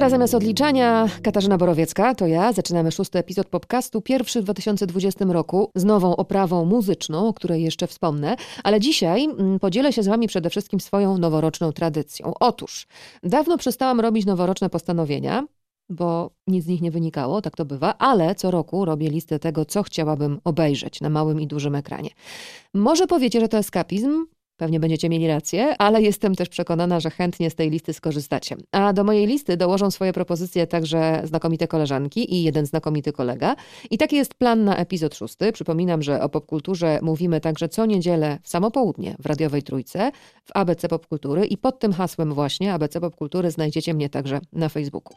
teraz zamiast odliczania Katarzyna Borowiecka, to ja. Zaczynamy szósty epizod podcastu, pierwszy w 2020 roku, z nową oprawą muzyczną, o której jeszcze wspomnę. Ale dzisiaj mm, podzielę się z wami przede wszystkim swoją noworoczną tradycją. Otóż, dawno przestałam robić noworoczne postanowienia, bo nic z nich nie wynikało, tak to bywa, ale co roku robię listę tego, co chciałabym obejrzeć na małym i dużym ekranie. Może powiecie, że to eskapizm, Pewnie będziecie mieli rację, ale jestem też przekonana, że chętnie z tej listy skorzystacie. A do mojej listy dołożą swoje propozycje także znakomite koleżanki i jeden znakomity kolega. I taki jest plan na epizod szósty. Przypominam, że o popkulturze mówimy także co niedzielę w samo południe w Radiowej Trójce, w ABC Popkultury i pod tym hasłem właśnie ABC Popkultury znajdziecie mnie także na Facebooku.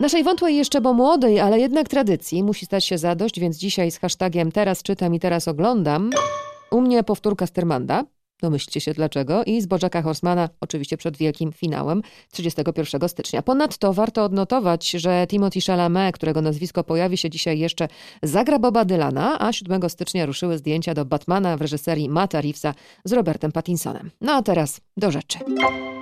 Naszej wątłej jeszcze bo młodej, ale jednak tradycji musi stać się zadość, więc dzisiaj z hashtagiem teraz czytam i teraz oglądam u mnie powtórka Stermanda, Domyślcie się dlaczego. I z Bożaka Horsemana, oczywiście przed wielkim finałem 31 stycznia. Ponadto warto odnotować, że Timothy Chalamet, którego nazwisko pojawi się dzisiaj jeszcze, zagra Boba Dylana, a 7 stycznia ruszyły zdjęcia do Batmana w reżyserii Matta Reevesa z Robertem Pattinsonem. No a teraz do rzeczy.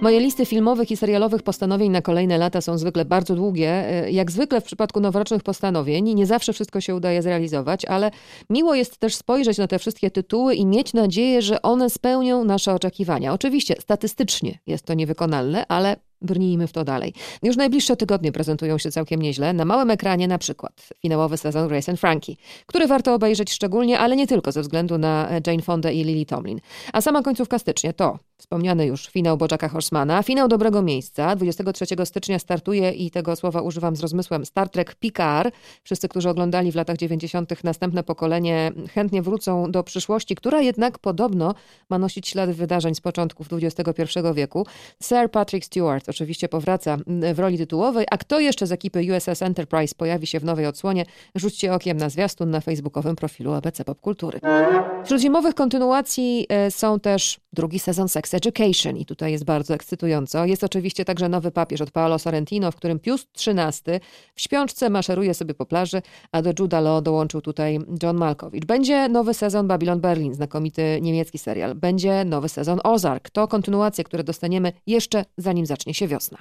Moje listy filmowych i serialowych postanowień na kolejne lata są zwykle bardzo długie. Jak zwykle w przypadku noworocznych postanowień nie zawsze wszystko się udaje zrealizować, ale miło jest też spojrzeć na te wszystkie tytuły i mieć nadzieję, że one spełnią spełnią nasze oczekiwania. Oczywiście statystycznie jest to niewykonalne, ale Brnijmy w to dalej. Już najbliższe tygodnie prezentują się całkiem nieźle. Na małym ekranie na przykład finałowy sezon Grace and Frankie, który warto obejrzeć szczególnie, ale nie tylko ze względu na Jane Fonda i Lily Tomlin. A sama końcówka stycznia to Wspomniany już finał Bożaka Horsemana, finał Dobrego Miejsca. 23 stycznia startuje i tego słowa używam z rozmysłem Star Trek Picard. Wszyscy, którzy oglądali w latach 90. następne pokolenie chętnie wrócą do przyszłości, która jednak podobno ma nosić ślady wydarzeń z początków XXI wieku. Sir Patrick Stewart oczywiście powraca w roli tytułowej, a kto jeszcze z ekipy USS Enterprise pojawi się w nowej odsłonie, rzućcie okiem na zwiastun na facebookowym profilu ABC Popkultury. Wśród zimowych kontynuacji e, są też drugi sezon Sex Education i tutaj jest bardzo ekscytująco. Jest oczywiście także nowy papież od Paolo Sorrentino, w którym Pius XIII w śpiączce maszeruje sobie po plaży, a do Juda Law dołączył tutaj John Malkowicz. Będzie nowy sezon Babylon Berlin, znakomity niemiecki serial. Będzie nowy sezon Ozark. To kontynuacje, które dostaniemy jeszcze zanim zacznie się wiosna.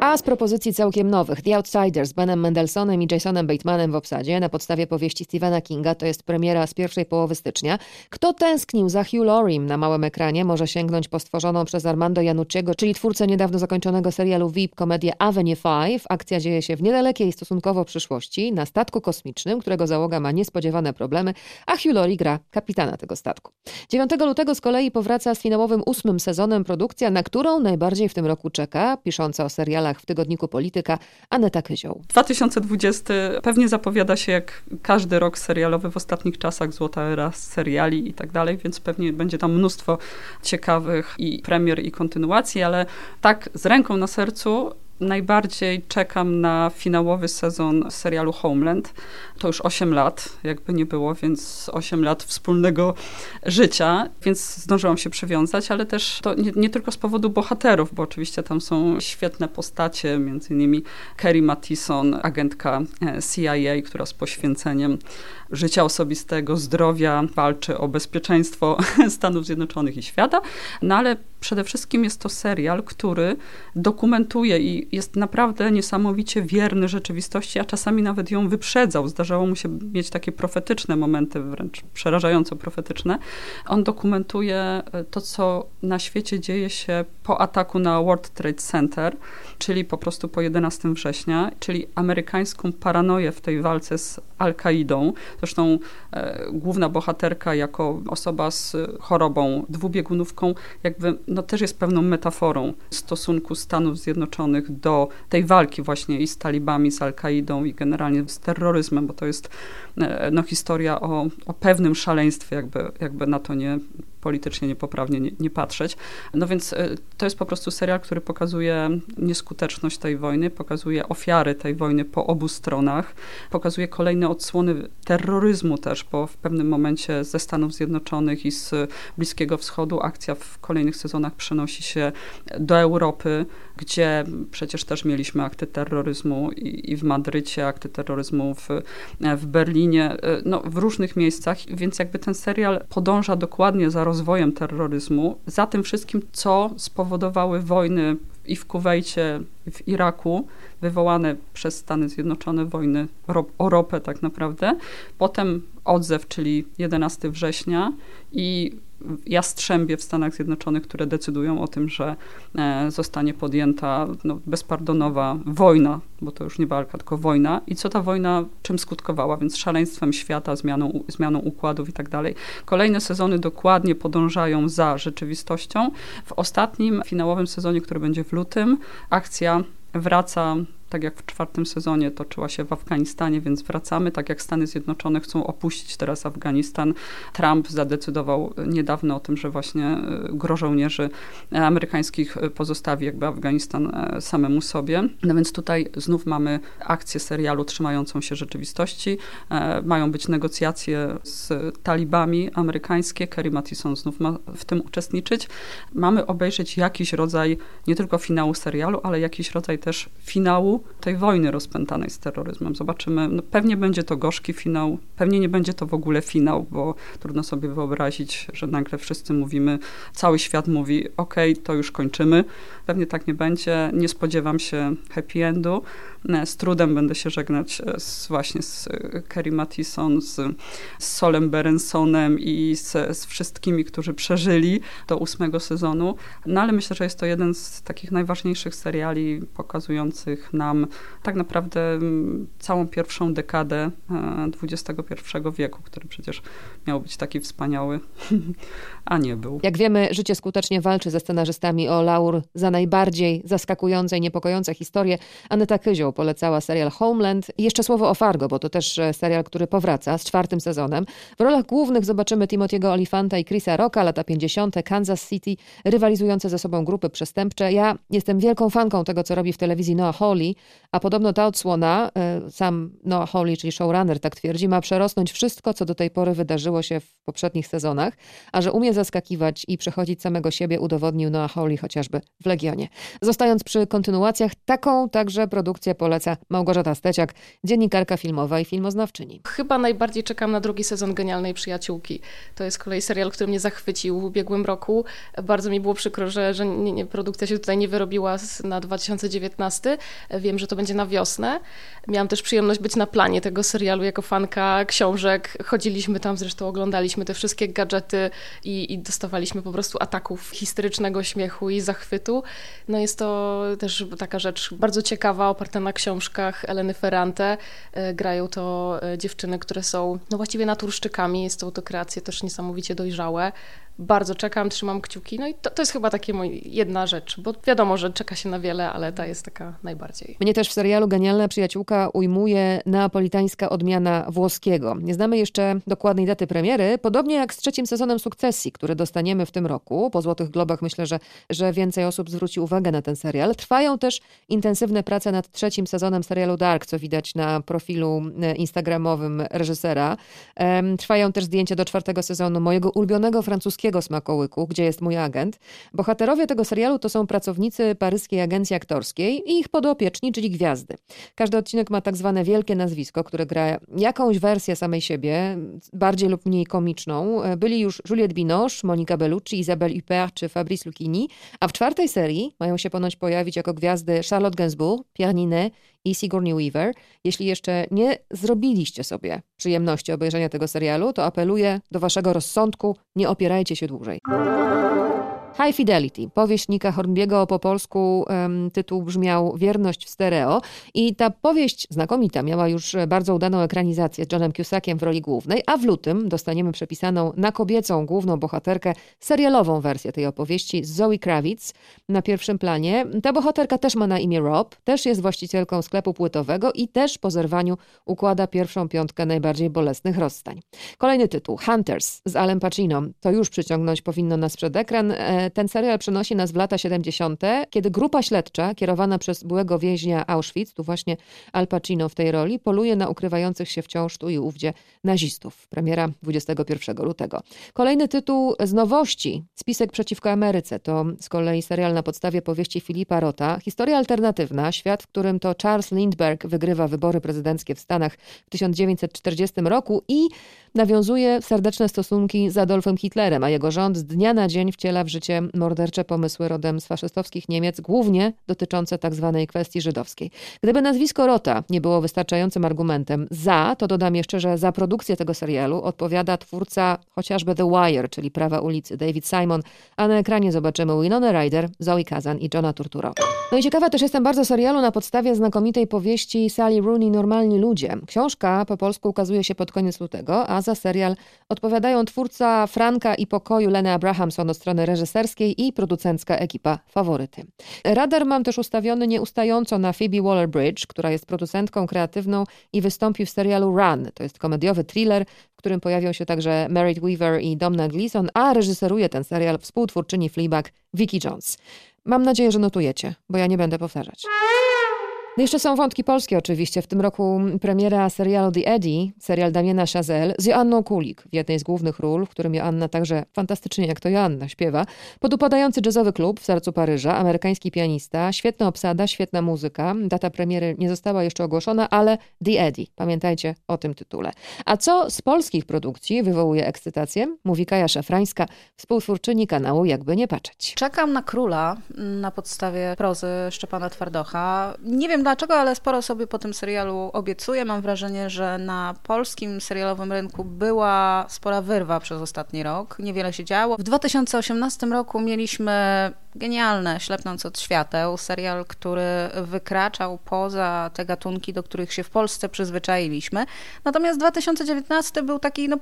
A z propozycji całkiem nowych The Outsiders z Benem Mendelsonem i Jasonem Batemanem w obsadzie na podstawie powieści Stephena Kinga to jest premiera z pierwszej połowy stycznia. Kto tęsknił za Hugh Laurie na małym ekranie może sięgnąć po stworzoną przez Armando Janucciego, czyli twórcę niedawno zakończonego serialu VIP komedię Avenue 5. Akcja dzieje się w niedalekiej stosunkowo przyszłości na statku kosmicznym, którego załoga ma niespodziewane problemy, a Hugh Laurie gra kapitana tego statku. 9 lutego z kolei powraca z finałowym ósmym sezonem produkcja, na którą najbardziej w tym roku czeka, pisząca o serialach w tygodniku Polityka, Aneta Kyzioł. 2020 pewnie zapowiada się jak każdy rok serialowy w ostatnich czasach, złota era seriali i tak dalej, więc pewnie będzie tam mnóstwo ciekawych i premier i kontynuacji, ale tak z ręką na sercu najbardziej czekam na finałowy sezon serialu Homeland. To już 8 lat, jakby nie było, więc 8 lat wspólnego życia, więc zdążyłam się przywiązać, ale też to nie, nie tylko z powodu bohaterów, bo oczywiście tam są świetne postacie, między innymi Kerry Mattison, agentka e, CIA, która z poświęceniem życia osobistego, zdrowia walczy o bezpieczeństwo Stanów Zjednoczonych i świata, no ale przede wszystkim jest to serial, który dokumentuje i jest naprawdę niesamowicie wierny rzeczywistości, a czasami nawet ją wyprzedzał. Zdarzało mu się mieć takie profetyczne momenty, wręcz przerażająco profetyczne. On dokumentuje e, to, co na świecie dzieje się po ataku na World Trade Center, czyli po prostu po 11 września, czyli amerykańską paranoję w tej walce z Al-Kaidą. Zresztą e, główna bohaterka jako osoba z chorobą dwubiegunówką jakby no, też jest pewną metaforą stosunku Stanów Zjednoczonych do tej walki właśnie i z talibami, z Al-Kaidą i generalnie z terroryzmem, bo to jest no, historia o, o pewnym szaleństwie, jakby, jakby na to nie politycznie niepoprawnie nie, nie patrzeć. No więc e, to jest po prostu serial, który pokazuje nieskuteczność tej wojny, pokazuje ofiary tej wojny po obu stronach, pokazuje kolejne odsłony terroryzmu też, bo w pewnym momencie ze Stanów Zjednoczonych i z Bliskiego Wschodu akcja w kolejnych sezonach przenosi się do Europy, gdzie przecież też mieliśmy akty terroryzmu i, i w Madrycie, akty terroryzmu w, w Berlinie, e, no, w różnych miejscach, więc jakby ten serial podąża dokładnie za rozwojem terroryzmu, za tym wszystkim, co spowodowały wojny i w Kuwejcie, w Iraku, wywołane przez Stany Zjednoczone wojny o ropę tak naprawdę. Potem odzew, czyli 11 września i jastrzębie w Stanach Zjednoczonych, które decydują o tym, że e, zostanie podjęta no, bezpardonowa wojna, bo to już nie walka, tylko wojna. I co ta wojna czym skutkowała? Więc szaleństwem świata, zmianą, zmianą układów i tak dalej. Kolejne sezony dokładnie podążają za rzeczywistością. W ostatnim, finałowym sezonie, który będzie w lutym, akcja wraca tak jak w czwartym sezonie toczyła się w Afganistanie, więc wracamy. Tak jak Stany Zjednoczone chcą opuścić teraz Afganistan, Trump zadecydował niedawno o tym, że właśnie e, gro żołnierzy amerykańskich pozostawi jakby Afganistan e, samemu sobie. No więc tutaj znów mamy akcję serialu trzymającą się rzeczywistości. E, mają być negocjacje z talibami amerykańskie. Kerry Mattison znów ma w tym uczestniczyć. Mamy obejrzeć jakiś rodzaj nie tylko finału serialu, ale jakiś rodzaj też finału tej wojny rozpętanej z terroryzmem. Zobaczymy, no pewnie będzie to gorzki finał, pewnie nie będzie to w ogóle finał, bo trudno sobie wyobrazić, że nagle wszyscy mówimy, cały świat mówi, ok, to już kończymy. Pewnie tak nie będzie. Nie spodziewam się happy endu. E, z trudem będę się żegnać e, z, właśnie z e, Kerry Mattison, z, z Solem Berensonem i z, z wszystkimi, którzy przeżyli do ósmego sezonu. No ale myślę, że jest to jeden z takich najważniejszych seriali pokazujących nam tak naprawdę mm, całą pierwszą dekadę XXI wieku, który przecież miał być taki wspaniały, a nie był. Jak wiemy, życie skutecznie walczy ze scenarzystami o laur za najbardziej zaskakujące i niepokojące historie. Aneta Kyzioł polecała serial Homeland. I jeszcze słowo o Fargo, bo to też e, serial, który powraca z czwartym sezonem. W rolach głównych zobaczymy Timothy'ego Olifanta i Chrisa Rocka, lata 50., Kansas City, rywalizujące ze sobą grupy przestępcze. Ja jestem wielką fanką tego, co robi w telewizji Noah Hawley, a podobno ta odsłona, e, sam Noah Hawley, czyli showrunner, tak twierdzi, ma przerosnąć wszystko, co do tej pory wydarzyło się w poprzednich sezonach, a że umie zaskakiwać i przechodzić samego siebie, udowodnił Noah Hawley chociażby w Legionie. Zostając przy kontynuacjach, taką także produkcję poleca Małgorzata Steciak, dziennikarka filmowa i filmoznawczyni. Chyba najbardziej czekam na drugi sezon Genialnej Przyjaciółki. To jest kolej serial, który mnie zachwycił w ubiegłym roku. Bardzo mi było przykro, że, że nie, nie, produkcja się tutaj nie wyrobiła na 2019. Wiem, że to będzie na wiosnę. Miałam też przyjemność być na planie tego serialu jako fanka książek. Chodziliśmy tam, zresztą oglądaliśmy te wszystkie gadżety i, i dostawaliśmy po prostu ataków historycznego śmiechu i zachwytu. No jest to też taka rzecz bardzo ciekawa, oparta na książkach Eleny Ferrante. E, grają to e, dziewczyny, które są no właściwie naturszczykami. To, to kreacje też niesamowicie dojrzałe bardzo czekam, trzymam kciuki. No i to, to jest chyba mój, jedna rzecz, bo wiadomo, że czeka się na wiele, ale ta jest taka najbardziej. Mnie też w serialu Genialna Przyjaciółka ujmuje neapolitańska odmiana włoskiego. Nie znamy jeszcze dokładnej daty premiery, podobnie jak z trzecim sezonem Sukcesji, który dostaniemy w tym roku. Po Złotych Globach myślę, że, że więcej osób zwróci uwagę na ten serial. Trwają też intensywne prace nad trzecim sezonem serialu Dark, co widać na profilu e, instagramowym reżysera. Trwają też zdjęcia do czwartego sezonu mojego ulubionego francuskiego polskiego smakołyku, gdzie jest mój agent. Bohaterowie tego serialu to są pracownicy paryskiej agencji aktorskiej i ich podopieczni, czyli gwiazdy. Każdy odcinek ma tak zwane wielkie nazwisko, które gra jakąś wersję samej siebie, bardziej lub mniej komiczną. Byli już Juliette Binoche, Monika Bellucci, Isabelle Huppert czy Fabrice Lucchini, a w czwartej serii mają się ponoć pojawić jako gwiazdy Charlotte Gainsbourg, Pierre Ninet i Sigourney Weaver. Jeśli jeszcze nie zrobiliście sobie przyjemności obejrzenia tego serialu, to apeluję do waszego rozsądku, nie opierajcie się dłużej. High Fidelity, powieść Nika Hornbiego po polsku tytuł brzmiał Wierność w stereo i ta powieść znakomita miała już bardzo udaną ekranizację z Johnem Cusackiem w roli głównej, a w lutym dostaniemy przepisaną na kobiecą główną bohaterkę serialową wersję tej opowieści z Zoe Kravitz na pierwszym planie. Ta bohaterka też ma na imię Rob, też jest właścicielką sklepu płytowego i też po zerwaniu układa pierwszą piątkę najbardziej bolesnych rozstań. Kolejny tytuł, Hunters z Alem Pacino. To już przyciągnąć powinno nas przed ekran. Ten serial przenosi nas w lata 70., kiedy grupa śledcza kierowana przez byłego więźnia Auschwitz, tu właśnie Al Pacino w tej roli, poluje na ukrywających się wciąż tu i ówdzie nazistów. Premiera 21 lutego. Kolejny tytuł z nowości, Spisek przeciwko Ameryce, to z kolei serial na podstawie powieści Filipa Rota. Historia alternatywna, świat, w którym to Charles Lindbergh wygrywa wybory prezydenckie w Stanach w 1940 roku i nawiązuje serdeczne stosunki z Adolfem Hitlerem, a jego rząd z dnia na dzień wciela w życie mordercze pomysły rodem z faszystowskich Niemiec, głównie dotyczące tzw. Tak kwestii żydowskiej. Gdyby nazwisko Rota nie było wystarczającym argumentem za, to dodam jeszcze, że za produkcję tego serialu odpowiada twórca chociażby The Wire, czyli Prawa ulicy, David Simon, a na ekranie zobaczymy Winona Ryder, Zoe Kazan i Johna Turturro. No i ciekawa też jestem bardzo serialu na podstawie znakomitej powieści Sally Rooney Normalni Ludzie. Książka po polsku ukazuje się pod koniec lutego, a za serial odpowiadają twórca Franka i Pokoju Leny Abrahamson od strony reżyserskiej i producencka ekipa Faworyty. Radar mam też ustawiony nieustająco na Phoebe Waller-Bridge, która jest producentką kreatywną i wystąpi w serialu Run. To jest komediowy thriller, w którym pojawią się także Merit Weaver i Domna Gleeson, a reżyseruje ten serial współtwórczyni Fleabag Vicky Jones. Mam nadzieję, że notujecie, bo ja nie będę powtarzać. No jeszcze są wątki polskie oczywiście. W tym roku premiera serialu The Eddie, serial Damiena Chazelle z Joanną Kulik w jednej z głównych ról, w którym Joanna także fantastycznie jak to Joanna śpiewa. Podupadający jazzowy klub w sercu Paryża, amerykański pianista, świetna obsada, świetna muzyka. Data premiery nie została jeszcze ogłoszona, ale The Eddie. Pamiętajcie o tym tytule. A co z polskich produkcji wywołuje ekscytację? Mówi Kaja Szafrańska, współtwórczyni kanału Jakby Nie Patrzeć. Czekam na Króla na podstawie prozy Szczepana Twardocha. Nie wiem dlaczego, ale sporo sobie po tym serialu obiecuję. Mam wrażenie, że na polskim serialowym rynku była spora wyrwa przez ostatni rok. Niewiele się działo. W 2018 roku mieliśmy genialne Ślepnąc od świateł, serial, który wykraczał poza te gatunki, do których się w Polsce przyzwyczailiśmy. Natomiast 2019 był taki, no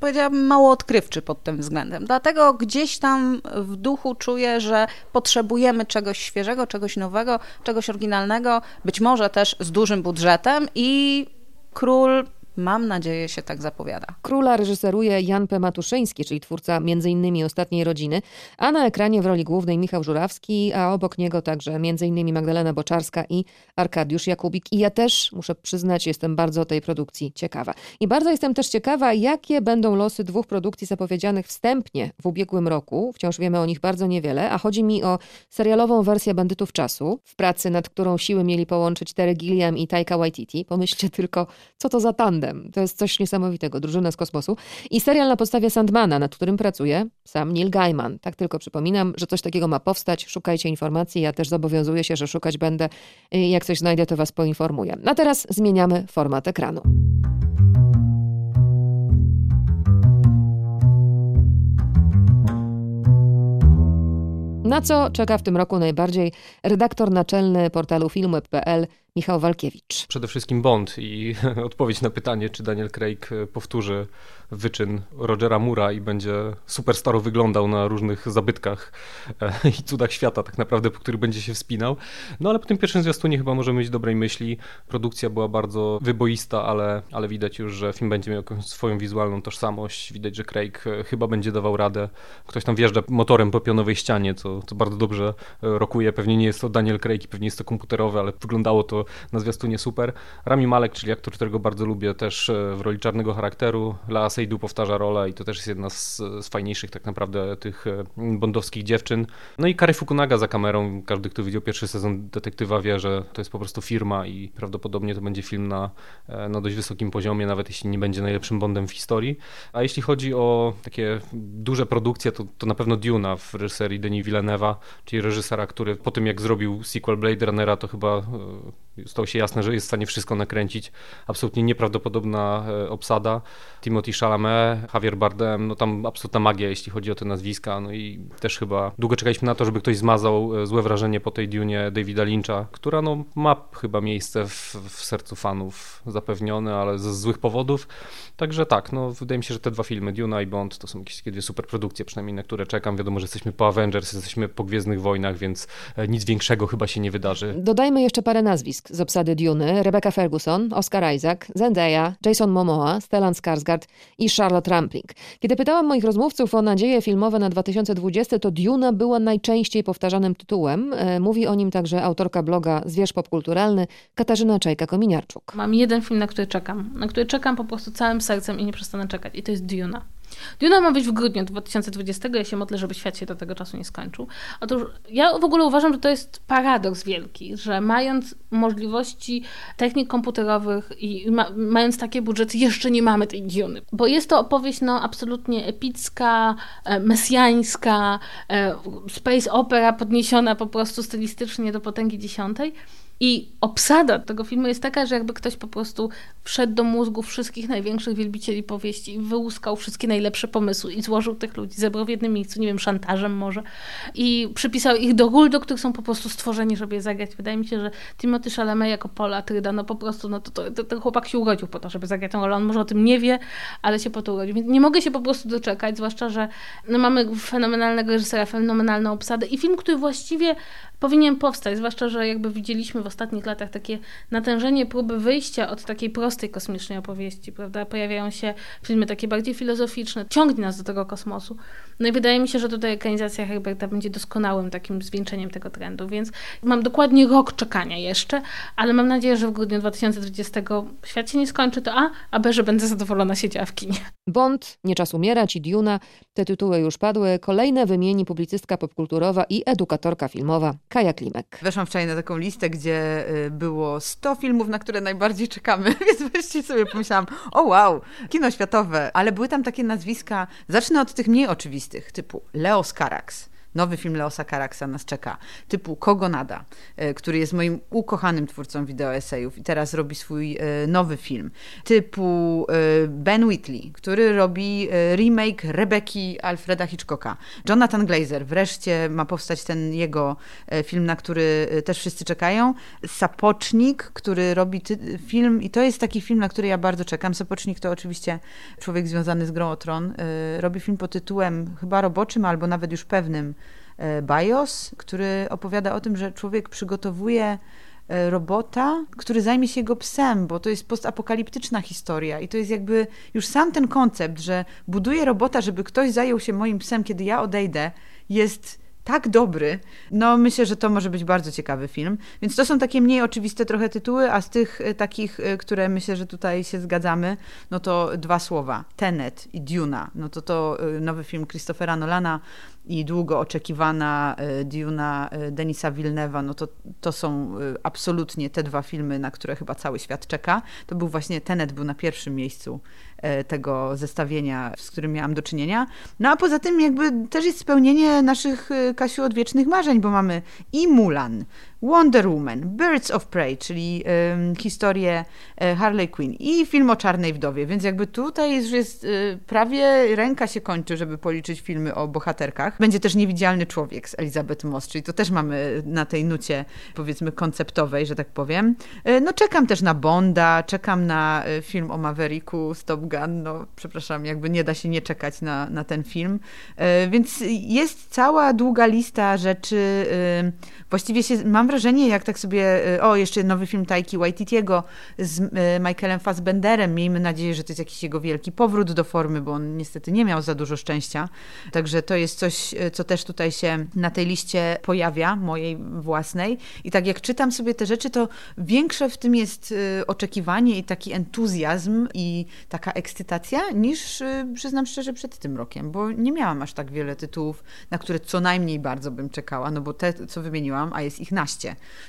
powiedziałabym, mało odkrywczy pod tym względem. Dlatego gdzieś tam w duchu czuję, że potrzebujemy czegoś świeżego, czegoś nowego, czegoś oryginalnego, być może też z dużym budżetem i Król Mam nadzieję, się tak zapowiada. Króla reżyseruje Jan P. Matuszyński, czyli twórca m.in. Ostatniej Rodziny, a na ekranie w roli głównej Michał Żurawski, a obok niego także m.in. Magdalena Boczarska i Arkadiusz Jakubik. I ja też, muszę przyznać, jestem bardzo tej produkcji ciekawa. I bardzo jestem też ciekawa, jakie będą losy dwóch produkcji zapowiedzianych wstępnie w ubiegłym roku. Wciąż wiemy o nich bardzo niewiele, a chodzi mi o serialową wersję Bandytów Czasu, w pracy nad którą siły mieli połączyć Terry Gilliam i Taika Waititi. Pomyślcie tylko, co to za tandem to jest coś niesamowitego, drużyna z kosmosu. I serial na podstawie Sandmana, nad którym pracuje sam Neil Gaiman. Tak tylko przypominam, że coś takiego ma powstać. Szukajcie informacji. Ja też zobowiązuję się, że szukać będę. Jak coś znajdę, to was poinformuję. A teraz zmieniamy format ekranu. Na co czeka w tym roku najbardziej redaktor naczelny portalu filmu.pl Michał Walkiewicz. Przede wszystkim Bond i odpowiedź na pytanie, czy Daniel Craig e, powtórzy wyczyn Rogera Mura i będzie superstaro wyglądał na różnych zabytkach e, i cudach świata tak naprawdę, po których będzie się wspinał. No ale po tym pierwszym zwiastunie chyba możemy mieć dobrej myśli. Produkcja była bardzo wyboista, ale, ale widać już, że film będzie miał jakąś swoją wizualną tożsamość. Widać, że Craig e, chyba będzie dawał radę. Ktoś tam wjeżdża motorem po pionowej ścianie, co, co bardzo dobrze rokuje. Pewnie nie jest to Daniel Craig i pewnie jest to komputerowe, ale wyglądało to na zwiastunie super. Rami Malek, czyli aktor, którego bardzo lubię, też e, w roli czarnego charakteru. Lea Seydoux powtarza rolę i to też jest jedna z, z fajniejszych tak naprawdę tych e, bondowskich dziewczyn. No i Kary Fukunaga za kamerą. Każdy, kto widział pierwszy sezon Detektywa wie, że to jest po prostu firma i prawdopodobnie to będzie film na, e, na dość wysokim poziomie, nawet jeśli nie będzie najlepszym Bondem w historii. A jeśli chodzi o takie duże produkcje, to, to na pewno Duna w reżyserii Denis Villeneuve'a, czyli reżysera, który po tym jak zrobił sequel Blade Runnera, to chyba stało się jasne, że jest w stanie wszystko nakręcić. Absolutnie nieprawdopodobna e, obsada. Timothy Chalamet, Javier Bardem, no tam absolutna magia, jeśli chodzi o te nazwiska. No i też chyba długo czekaliśmy na to, żeby ktoś zmazał e, złe wrażenie po tej Dune Davida Lyncha, która no ma chyba miejsce w, w sercu fanów zapewnione, ale ze złych powodów. Także tak, no wydaje mi się, że te dwa filmy, Duna i Bond, to są jakieś takie dwie super produkcje, przynajmniej na które czekam. Wiadomo, że jesteśmy po Avengers, jesteśmy po Gwiezdnych Wojnach, więc e, nic większego chyba się nie wydarzy. Dodajmy jeszcze parę nazwisk z obsady Dune, Rebecca Ferguson, Oscar Isaac, Zendaya, Jason Momoa, Stellan Skarsgård i Charlotte Rampling. Kiedy pytałam moich rozmówców o nadzieje filmowe na 2020, to Duna była najczęściej powtarzanym tytułem. E, mówi o nim także autorka bloga Zwierz Popkulturalny Katarzyna Czajka-Kominiarczuk. Mam jeden film, na który czekam, na który czekam po prostu całym sercem i nie przestanę czekać i to jest Duna. Duna ma być w grudniu 2020. Ja się modlę, żeby świat się do tego czasu nie skończył. Otóż ja w ogóle uważam, że to jest paradoks wielki, że mając możliwości technik komputerowych i ma, mając takie budżety, jeszcze nie mamy tej Duny. Bo jest to opowieść no, absolutnie epicka, e, mesjańska, e, space opera podniesiona po prostu stylistycznie do potęgi dziesiątej. I obsada tego filmu jest taka, że jakby ktoś po prostu wszedł do mózgu wszystkich największych wielbicieli powieści i wyłuskał wszystkie najlepsze pomysły i złożył tych ludzi, zebrał w jednym miejscu, nie wiem, szantażem może i przypisał ich do ról, do których są po prostu stworzeni, żeby je zagrać. Wydaje mi się, że Timothy Chalamet jako Paul Atreides, no po prostu, no to, to, to, ten chłopak się urodził po to, żeby zagrać tę rolę. On może o tym nie wie, ale się po to urodził. Więc nie mogę się po prostu doczekać, zwłaszcza, że no mamy fenomenalnego reżysera, fenomenalną obsadę i film, który właściwie powinien powstać, zwłaszcza, że jakby widzieliśmy w ostatnich latach takie natężenie próby wyjścia od takiej prostej kosmicznej opowieści, prawda? Pojawiają się filmy takie bardziej filozoficzne, ciągnie nas do tego kosmosu. No i wydaje mi się, że tutaj ekranizacja Herberta będzie doskonałym takim zwieńczeniem tego trendu, więc mam dokładnie rok czekania jeszcze, ale mam nadzieję, że w grudniu 2020 świat się nie skończy, to A, a B, że będę zadowolona siedziała w kinie. Bond, Nie czas umierać i Duna, te tytuły już padły. Kolejne wymieni publicystka popkulturowa i edukatorka filmowa Kaja Klimek. Weszłam wczoraj na taką listę, gdzie y, było 100 filmów, na które najbardziej czekamy, więc wreszcie sobie pomyślałam, o wow, kino światowe, ale były tam takie nazwiska, zacznę od tych mniej oczywistych, typu Leo Carax, Nowy film Leosa Caraxa nas czeka, typu Kogo Nada, e, który jest moim ukochanym twórcą wideoesejów i teraz robi swój e, nowy film. Typu e, Ben Whitley, który robi remake Rebeki Alfreda Hitchcocka. Jonathan Glazer, wreszcie ma powstać ten jego film, na który też wszyscy czekają. Sapocznik, który robi film i to jest taki film, na który ja bardzo czekam. Sapocznik to oczywiście człowiek związany z Grą o Tron. Robi film pod tytułem chyba roboczym, albo nawet już pewnym BIOS, który opowiada o tym, że człowiek przygotowuje e, robota, który zajmie się jego psem, bo to jest postapokaliptyczna historia i to jest jakby już sam ten koncept, że buduję robota, żeby ktoś zajął się moim psem, kiedy ja odejdę, jest tak dobry. No myślę, że to może być bardzo ciekawy film. Więc to są takie mniej oczywiste trochę tytuły, a z tych e, takich, które myślę, że tutaj się zgadzamy, no to dwa słowa. Tenet i Duna. No to to nowy film Christophera Nolana i długo oczekiwana e, Duna e, Denisa Villeneuve'a, no to, to są e, absolutnie te dwa filmy, na które chyba cały świat czeka. To był właśnie Tenet był na pierwszym miejscu tego zestawienia, z którym miałam do czynienia. No a poza tym jakby też jest spełnienie naszych, Kasiu, odwiecznych marzeń, bo mamy i Mulan, Wonder Woman, Birds of Prey, czyli y, historię y, Harley Quinn i film o Czarnej Wdowie, więc jakby tutaj już jest y, prawie ręka się kończy, żeby policzyć filmy o bohaterkach. Będzie też Niewidzialny Człowiek z Elizabeth Moss, czyli to też mamy na tej nucie powiedzmy konceptowej, że tak powiem. Y, no czekam też na Bonda, czekam na film o Mavericku, Stop Gun, no przepraszam, jakby nie da się nie czekać na, na ten film. Więc jest cała długa lista rzeczy, właściwie się, mam wrażenie, wrażenie, jak tak sobie, y, o, jeszcze nowy film Taiki Waititiego z y, Michaelem Fassbenderem. Miejmy nadzieję, że to jest jakiś jego wielki powrót do formy, bo on niestety nie miał za dużo szczęścia. Także to jest coś, y, co też tutaj się na tej liście pojawia, mojej własnej. I tak jak czytam sobie te rzeczy, to większe w tym jest oczekiwanie i taki entuzjazm i taka ekscytacja, niż przyznam szczerze przed tym rokiem, bo nie miałam aż tak wiele tytułów, na które co najmniej bardzo bym czekała, no bo te, co wymieniłam, a jest ich naście,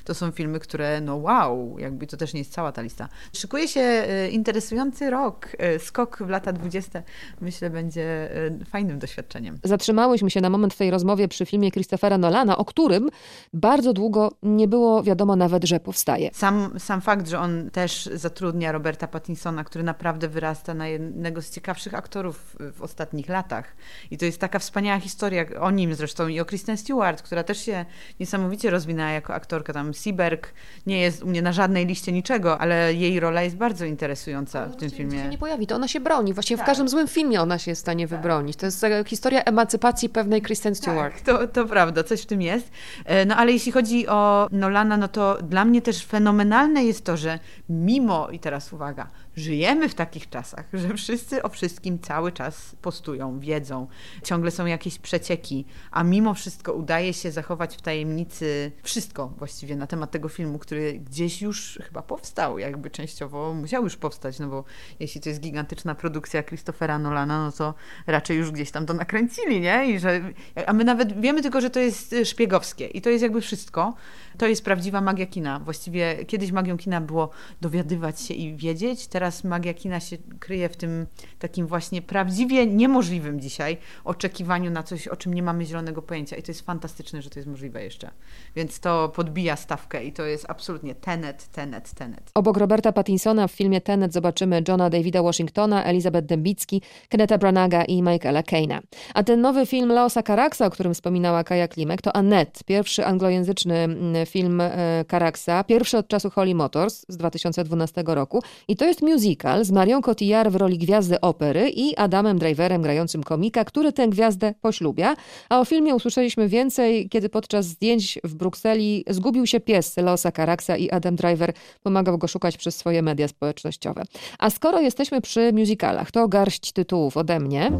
to są filmy, które no wow, jakby to też nie jest cała ta lista. Szykuje się e, interesujący rok, e, skok w lata 20. Myślę, będzie e, fajnym doświadczeniem. Zatrzymałyśmy się na moment w tej rozmowie przy filmie Christophera Nolana, o którym bardzo długo nie było wiadomo nawet, że powstaje. Sam, sam fakt, że on też zatrudnia Roberta Pattinsona, który naprawdę wyrasta na jednego z ciekawszych aktorów w ostatnich latach. I to jest taka wspaniała historia o nim zresztą i o Kristen Stewart, która też się niesamowicie rozwinęła jako aktorka, tam Seberg nie jest u mnie na żadnej liście niczego, ale jej rola jest bardzo interesująca w tym filmie. się nie pojawi, to ona się broni. Właściwie tak. w każdym złym filmie ona się jest w stanie tak. wybronić. To jest e, historia emancypacji pewnej Kristen tak, Stewart. Tak, to, to prawda, coś w tym jest. E, no ale jeśli chodzi o Nolana, no to dla mnie też fenomenalne jest to, że mimo, i teraz uwaga, żyjemy w takich czasach, że wszyscy o wszystkim cały czas postują, wiedzą, ciągle są jakieś przecieki, a mimo wszystko udaje się zachować w tajemnicy wszystko właściwie na temat tego filmu, który gdzieś już chyba powstał, jakby częściowo musiał już powstać, no bo jeśli to jest gigantyczna produkcja Christophera Nolana, no to raczej już gdzieś tam to nakręcili, nie? I że, a my nawet wiemy tylko, że to jest szpiegowskie i to jest jakby wszystko. To jest prawdziwa magia kina. Właściwie kiedyś magią kina było dowiadywać się i wiedzieć, teraz magia kina się kryje w tym takim właśnie prawdziwie niemożliwym dzisiaj oczekiwaniu na coś, o czym nie mamy zielonego pojęcia i to jest fantastyczne, że to jest możliwe jeszcze. Więc to podbija stawkę i to jest absolutnie Tenet, Tenet, Tenet. Obok Roberta Pattinsona w filmie Tenet zobaczymy Johna Davida Washingtona, Elizabeth Dembicki, Kenneta Branaga i Michaela Kane'a. A ten nowy film Laosa Karaksa, o którym wspominała Kaja Klimek, to Annette, pierwszy anglojęzyczny mm, film e, Karaksa, pierwszy od czasu Holly Motors z 2012 roku. I to jest musical z Marion Cotillard w roli gwiazdy opery i Adamem Driverem grającym komika, który tę gwiazdę poślubia. A o filmie usłyszeliśmy więcej, kiedy podczas zdjęć w Brukseli zgubił się pies Losa Karaksa i Adam Driver pomagał go szukać przez swoje media społecznościowe. A skoro jesteśmy przy musicalach, to garść tytułów ode mnie.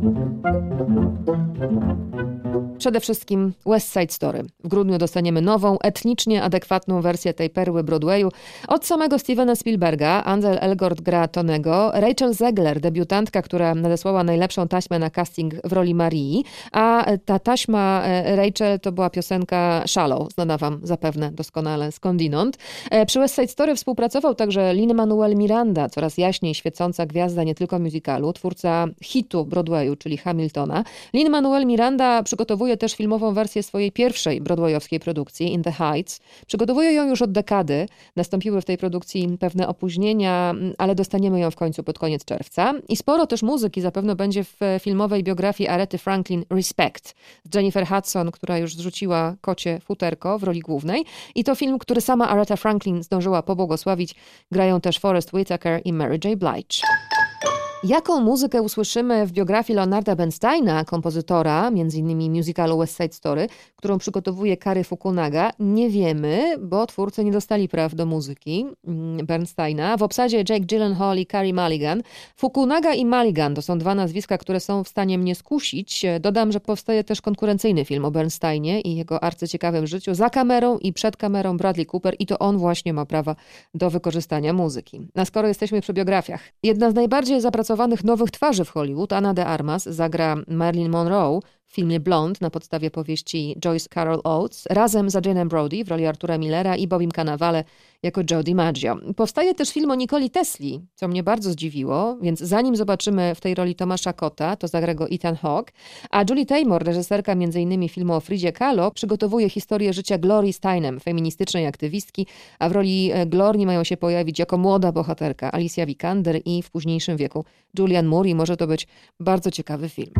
Przede wszystkim West Side Story. W grudniu dostaniemy nową, etnicznie adekwatną wersję tej perły Broadwayu. Od samego Stevena Spielberga Ansel Elgort gra Tonego, Rachel Zegler, debiutantka, która nadesłała najlepszą taśmę na casting w roli Marii, a ta taśma e, Rachel to była piosenka Shallow, znana wam zapewne doskonale skądinąd. E, przy West Side Story współpracował także Lin-Manuel Miranda, coraz jaśniej świecąca gwiazda nie tylko musicalu, twórca hitu Broadwayu, czyli Hamiltona. Lin-Manuel Miranda przygotowuje też filmową wersję swojej pierwszej broadwayowskiej produkcji, In the Heights. Przygotowuje ją już od dekady. Nastąpiły w tej produkcji pewne opóźnienia, ale dostaniemy ją w końcu pod koniec czerwca. I sporo też muzyki zapewne będzie w filmowej biografii Arety Franklin Respect z Jennifer Hudson, która już zrzuciła kocie futerko w roli głównej. I to film, który sama Aretha Franklin zdążyła pobłogosławić. Grają też Forrest Whitaker i Mary J. Blige. Jaką muzykę usłyszymy w biografii Leonarda Bernsteina, kompozytora, m.in. musicalu West Side Story, którą przygotowuje Kary Fukunaga, nie wiemy, bo twórcy nie dostali praw do muzyki mm, Bernsteina. W obsadzie Jake Gyllenhaal i Carrie Mulligan. Fukunaga i Mulligan to są dwa nazwiska, które są w stanie mnie skusić. Dodam, że powstaje też konkurencyjny film o Bernsteinie i jego arcyciekawym życiu za kamerą i przed kamerą Bradley Cooper i to on właśnie ma prawa do wykorzystania muzyki. A skoro jesteśmy przy biografiach, jedna z najbardziej zapracowanych nowych twarzy w Hollywood. Anna de Armas zagra Marilyn Monroe w filmie Blonde na podstawie powieści Joyce Carol Oates razem z Adrianem Brody w roli Artura Millera i Bobim Cannavale jako Joe DiMaggio. Powstaje też film o Nikoli Tesli, co mnie bardzo zdziwiło, więc zanim zobaczymy w tej roli Tomasza Kota, to zagra go Ethan Hawke, a Julie Taymor, reżyserka m.in. filmu o Fridzie Kahlo, przygotowuje historię życia Glory Steinem, feministycznej aktywistki, a w roli e, Glory mają się pojawić jako młoda bohaterka Alicia Vikander i w późniejszym wieku Julian Moore i może to być bardzo ciekawy film.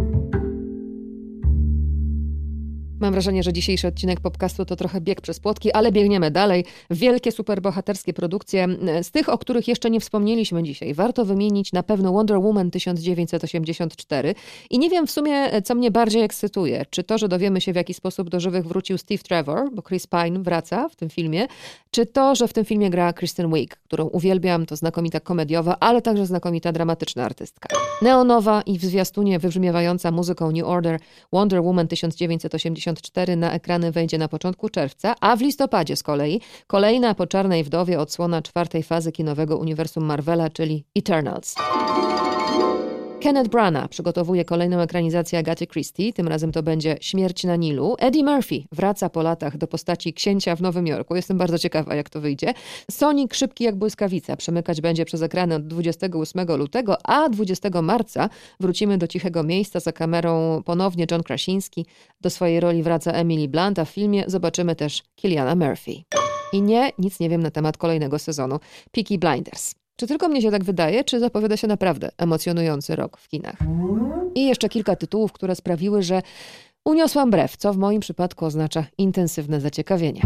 Mam wrażenie, że dzisiejszy odcinek podcastu to trochę bieg przez płotki, ale biegniemy dalej. Wielkie, superbohaterskie produkcje. Z tych, o których jeszcze nie wspomnieliśmy dzisiaj, warto wymienić na pewno Wonder Woman 1984. I nie wiem w sumie, co mnie bardziej ekscytuje. Czy to, że dowiemy się, w jaki sposób do żywych wrócił Steve Trevor, bo Chris Pine wraca w tym filmie, czy to, że w tym filmie gra Kristen Wiig, którą uwielbiam, to znakomita komediowa, ale także znakomita dramatyczna artystka. Neonowa i w zwiastunie wybrzmiewająca muzyką New Order Wonder Woman 1984 na ekrany wejdzie na początku czerwca, a w listopadzie z kolei kolejna po Czarnej Wdowie odsłona czwartej fazy kinowego uniwersum Marvela, czyli Eternals. Kenneth Branagh przygotowuje kolejną ekranizację Agaty Christie, tym razem to będzie Śmierć na Nilu. Eddie Murphy wraca po latach do postaci księcia w Nowym Jorku. Jestem bardzo ciekawa, jak to wyjdzie. Sonic szybki jak błyskawica przemykać będzie przez ekrany od 28 lutego, a 20 marca wrócimy do cichego miejsca za kamerą ponownie John Krasiński. Do swojej roli wraca Emily Blunt, a w filmie zobaczymy też Kiliana Murphy. I nie, nic nie wiem na temat kolejnego sezonu Peaky Blinders. Czy tylko mnie się tak wydaje, czy zapowiada się naprawdę emocjonujący rok w kinach? I jeszcze kilka tytułów, które sprawiły, że uniosłam brew, co w moim przypadku oznacza intensywne zaciekawienie.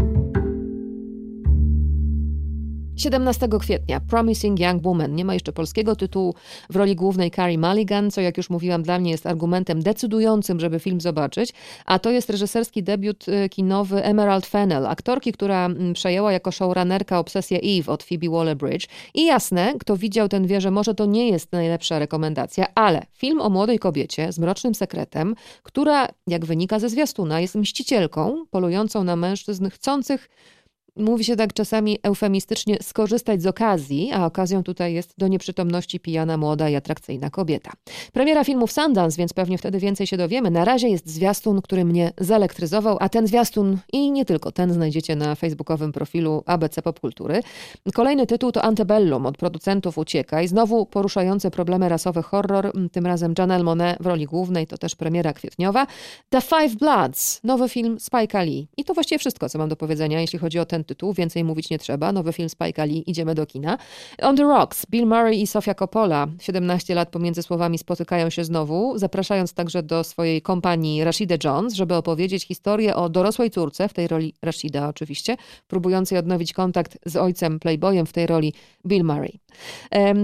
17 kwietnia Promising Young Woman. Nie ma jeszcze polskiego tytułu. W roli głównej Carrie Mulligan, co jak już mówiłam, dla mnie jest argumentem decydującym, żeby film zobaczyć. A to jest reżyserski debiut y, kinowy Emerald Fennell, aktorki, która mm, przejęła jako showrunnerka obsesję Eve od Phoebe Waller-Bridge. I jasne, kto widział ten wie, że może to nie jest najlepsza rekomendacja, ale film o młodej kobiecie z mrocznym sekretem, która, jak wynika ze zwiastuna, jest mścicielką polującą na mężczyzn chcących mówi się tak czasami eufemistycznie, skorzystać z okazji, a okazją tutaj jest do nieprzytomności pijana, młoda i atrakcyjna kobieta. Premiera filmu w Sundance, więc pewnie wtedy więcej się dowiemy. Na razie jest zwiastun, który mnie zelektryzował, a ten zwiastun i nie tylko ten znajdziecie na facebookowym profilu ABC Popkultury. Kolejny tytuł to Antebellum od producentów Uciekaj. Znowu poruszający problemy rasowe horror, tym razem Janelle Monet w roli głównej, to też premiera kwietniowa. The Five Bloods, nowy film Spike Lee. I to właściwie wszystko, co mam do powiedzenia, jeśli chodzi o ten tytuł, więcej mówić nie trzeba. Nowy film Spike Lee, idziemy do kina. On the Rocks, Bill Murray i Sofia Coppola, 17 lat pomiędzy słowami spotykają się znowu, zapraszając także do swojej kompanii Rashida Jones, żeby opowiedzieć historię o dorosłej córce, w tej roli Rashida oczywiście, próbującej odnowić kontakt z ojcem Playboyem, w tej roli Bill Murray.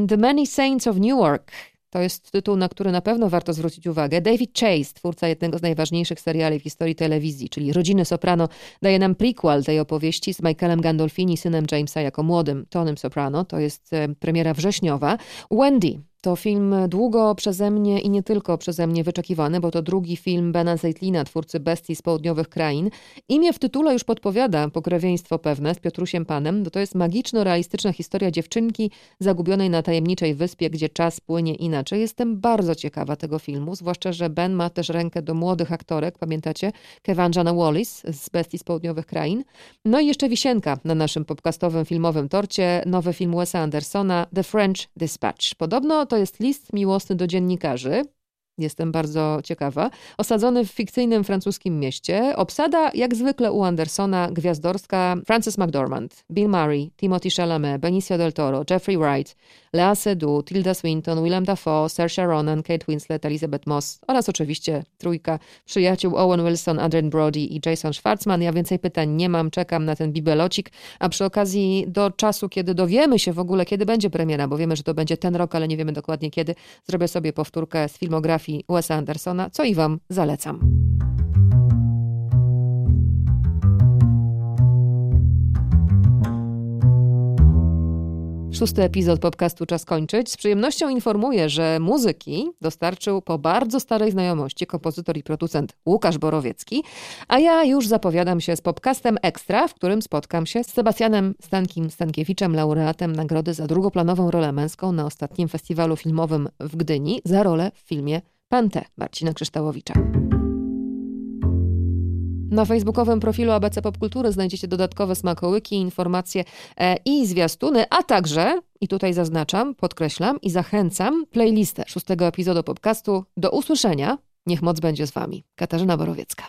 The Many Saints of Newark, to jest tytuł, na który na pewno warto zwrócić uwagę. David Chase, twórca jednego z najważniejszych seriali w historii telewizji, czyli Rodziny Soprano, daje nam prequel tej opowieści z Michaelem Gandolfini, synem Jamesa, jako młodym Tonym Soprano. To jest e, premiera wrześniowa. Wendy, to film długo przeze mnie i nie tylko przeze mnie wyczekiwany, bo to drugi film Bena Zeitlina, twórcy Bestii z południowych krain. Imię w tytule już podpowiada pokrewieństwo pewne z Piotrusiem Panem, bo to jest magiczno-realistyczna historia dziewczynki zagubionej na tajemniczej wyspie, gdzie czas płynie inaczej. Jestem bardzo ciekawa tego filmu, zwłaszcza, że Ben ma też rękę do młodych aktorek, pamiętacie? Kevanjana Wallis z Bestii z południowych krain. No i jeszcze wisienka na naszym podcastowym filmowym torcie, nowy film Wesa Andersona, The French Dispatch. Podobno to jest list miłosny do dziennikarzy. Jestem bardzo ciekawa. Osadzony w fikcyjnym francuskim mieście. Obsada, jak zwykle u Andersona, gwiazdorska Frances McDormand, Bill Murray, Timothy Chalamet, Benicio del Toro, Jeffrey Wright, Lea Seydoux, Tilda Swinton, Willem Dafoe, Saoirse Ronan, Kate Winslet, Elizabeth Moss oraz oczywiście trójka przyjaciół Owen Wilson, Adrian Brody i Jason Schwartzman. Ja więcej pytań nie mam, czekam na ten bibelocik, a przy okazji do czasu, kiedy dowiemy się w ogóle, kiedy będzie premiera, bo wiemy, że to będzie ten rok, ale nie wiemy dokładnie kiedy, zrobię sobie powtórkę z filmografii Wesa Andersona, co i wam zalecam. Szósty epizod podcastu Czas kończyć. Z przyjemnością informuję, że muzyki dostarczył po bardzo starej znajomości kompozytor i producent Łukasz Borowiecki, a ja już zapowiadam się z podcastem Ekstra, w którym spotkam się z Sebastianem Stankim Stankiewiczem, laureatem nagrody za drugoplanową rolę męską na ostatnim festiwalu filmowym w Gdyni za rolę w filmie Pantę Marcina Kryształowicza. Na facebookowym profilu ABC Popkultury znajdziecie dodatkowe smakołyki, informacje e, i zwiastuny, a także, i tutaj zaznaczam, podkreślam i zachęcam, playlistę szóstego epizodu podcastu. Do usłyszenia. Niech moc będzie z Wami. Katarzyna Borowiecka.